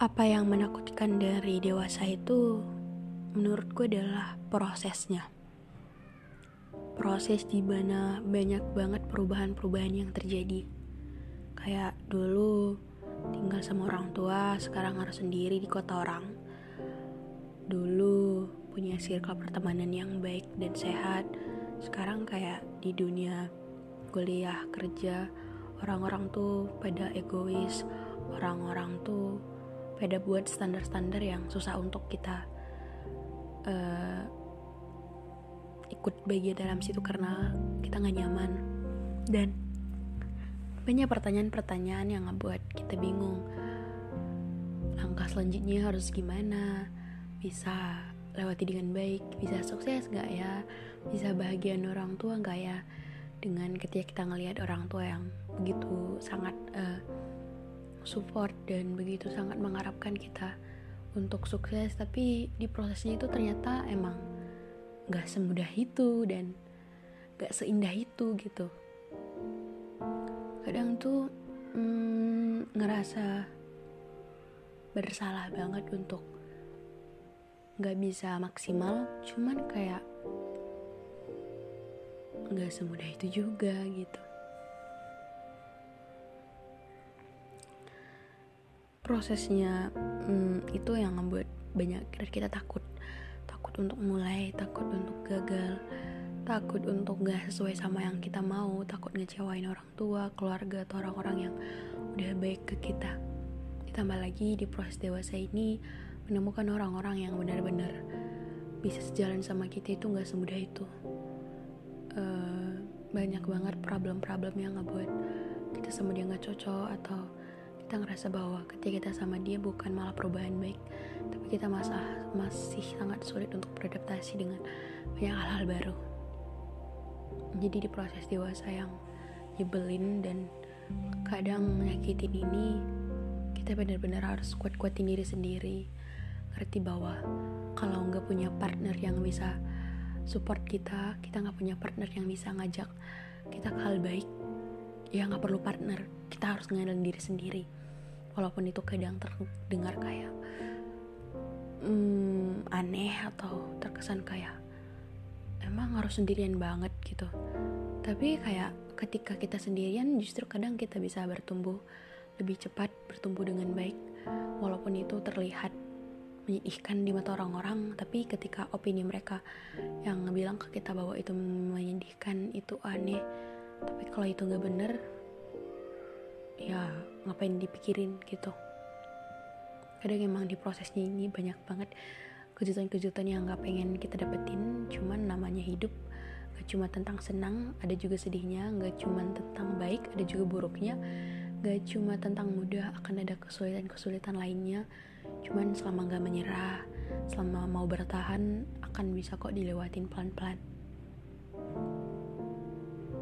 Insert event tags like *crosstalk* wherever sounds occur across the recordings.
Apa yang menakutkan dari dewasa itu menurut gue adalah prosesnya. Proses di mana banyak banget perubahan-perubahan yang terjadi. Kayak dulu tinggal sama orang tua, sekarang harus sendiri di kota orang. Dulu punya circle pertemanan yang baik dan sehat, sekarang kayak di dunia kuliah kerja orang-orang tuh pada egois, orang-orang tuh pada buat standar-standar yang susah untuk kita uh, ikut bagian dalam situ karena kita nggak nyaman. Dan banyak pertanyaan-pertanyaan yang ngebuat kita bingung. Langkah selanjutnya harus gimana? Bisa lewati dengan baik? Bisa sukses nggak ya? Bisa bahagian orang tua nggak ya? Dengan ketika kita ngelihat orang tua yang begitu sangat uh, support dan begitu sangat mengharapkan kita untuk sukses. Tapi di prosesnya itu ternyata emang gak semudah itu dan gak seindah itu gitu. Kadang tuh hmm, ngerasa bersalah banget untuk gak bisa maksimal. Cuman kayak gak semudah itu juga gitu prosesnya hmm, itu yang membuat banyak dari kita takut. Takut untuk mulai takut untuk gagal takut untuk gak sesuai sama yang kita mau takut ngecewain orang tua keluarga atau orang-orang yang udah baik ke kita. Ditambah lagi di proses dewasa ini menemukan orang-orang yang benar-benar bisa sejalan sama kita itu gak semudah itu. Uh, banyak banget problem-problem yang ngebuat kita sama dia nggak cocok atau kita ngerasa bahwa ketika kita sama dia bukan malah perubahan baik tapi kita masa, masih sangat sulit untuk beradaptasi dengan banyak hal-hal baru. Jadi di proses dewasa yang nyebelin dan kadang menyakitin ini kita benar-benar harus kuat-kuatin diri sendiri. Ngerti bahwa kalau nggak punya partner yang bisa support kita kita nggak punya partner yang bisa ngajak kita ke hal baik ya nggak perlu partner. Kita harus ngandelin diri sendiri walaupun itu kadang terdengar kayak hmm, aneh atau terkesan kayak emang harus sendirian banget gitu. Tapi kayak ketika kita sendirian justru kadang kita bisa bertumbuh lebih cepat bertumbuh dengan baik. Walaupun itu terlihat menyedihkan di mata orang-orang tapi ketika opini mereka yang bilang ke kita bahwa itu menyedihkan itu aneh. Tapi kalau itu nggak bener ya ngapain dipikirin gitu. Kadang emang di prosesnya ini banyak banget kejutan-kejutan yang nggak pengen kita dapetin. Cuman namanya hidup gak cuma tentang senang ada juga sedihnya. Gak cuma tentang baik ada juga buruknya. Gak cuma tentang mudah akan ada kesulitan-kesulitan lainnya. Cuman selama gak menyerah selama mau bertahan akan bisa kok dilewatin pelan-pelan.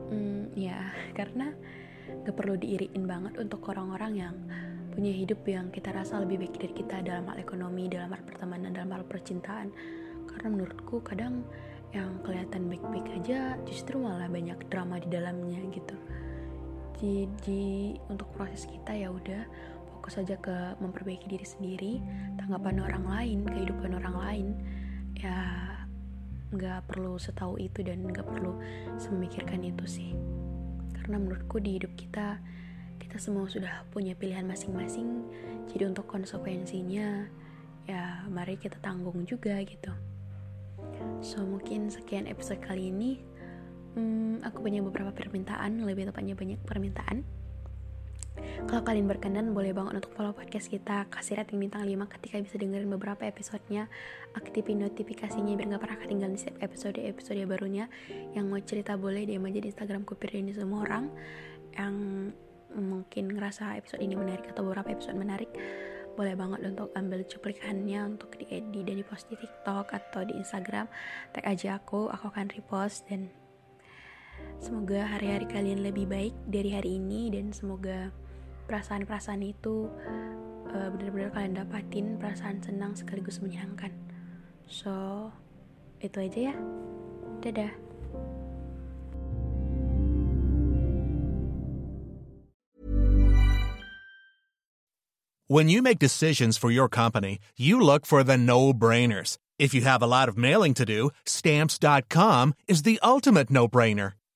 Hmm, ya *laughs* karena gak perlu diiriin banget untuk orang-orang yang punya hidup yang kita rasa lebih baik dari kita dalam hal ekonomi, dalam hal pertemanan, dalam hal percintaan. Karena menurutku kadang yang kelihatan baik-baik aja justru malah banyak drama di dalamnya gitu. Jadi untuk proses kita ya udah fokus aja ke memperbaiki diri sendiri, tanggapan orang lain, kehidupan orang lain. Ya nggak perlu setahu itu dan nggak perlu memikirkan itu sih karena menurutku di hidup kita kita semua sudah punya pilihan masing-masing. Jadi untuk konsekuensinya ya mari kita tanggung juga gitu. So mungkin sekian episode kali ini. Hmm, aku punya beberapa permintaan lebih tepatnya banyak permintaan kalau kalian berkenan, boleh banget untuk follow podcast kita, kasih rating bintang 5 ketika bisa dengerin beberapa episodenya, aktifin notifikasinya biar gak pernah ketinggalan setiap episode-episode barunya. Yang mau cerita boleh DM aja di Instagram Kupir ini semua orang. Yang mungkin ngerasa episode ini menarik atau beberapa episode menarik boleh banget untuk ambil cuplikannya untuk diedit dan dipost di TikTok atau di Instagram. Tag aja aku aku akan repost. Dan semoga hari-hari kalian lebih baik dari hari ini. Dan semoga perasaan-perasaan itu uh, benar-benar kalian dapatin perasaan senang sekaligus menyenangkan so itu aja ya dadah When you make decisions for your company, you look for the no-brainers. If you have a lot of mailing to do, stamps.com is the ultimate no-brainer.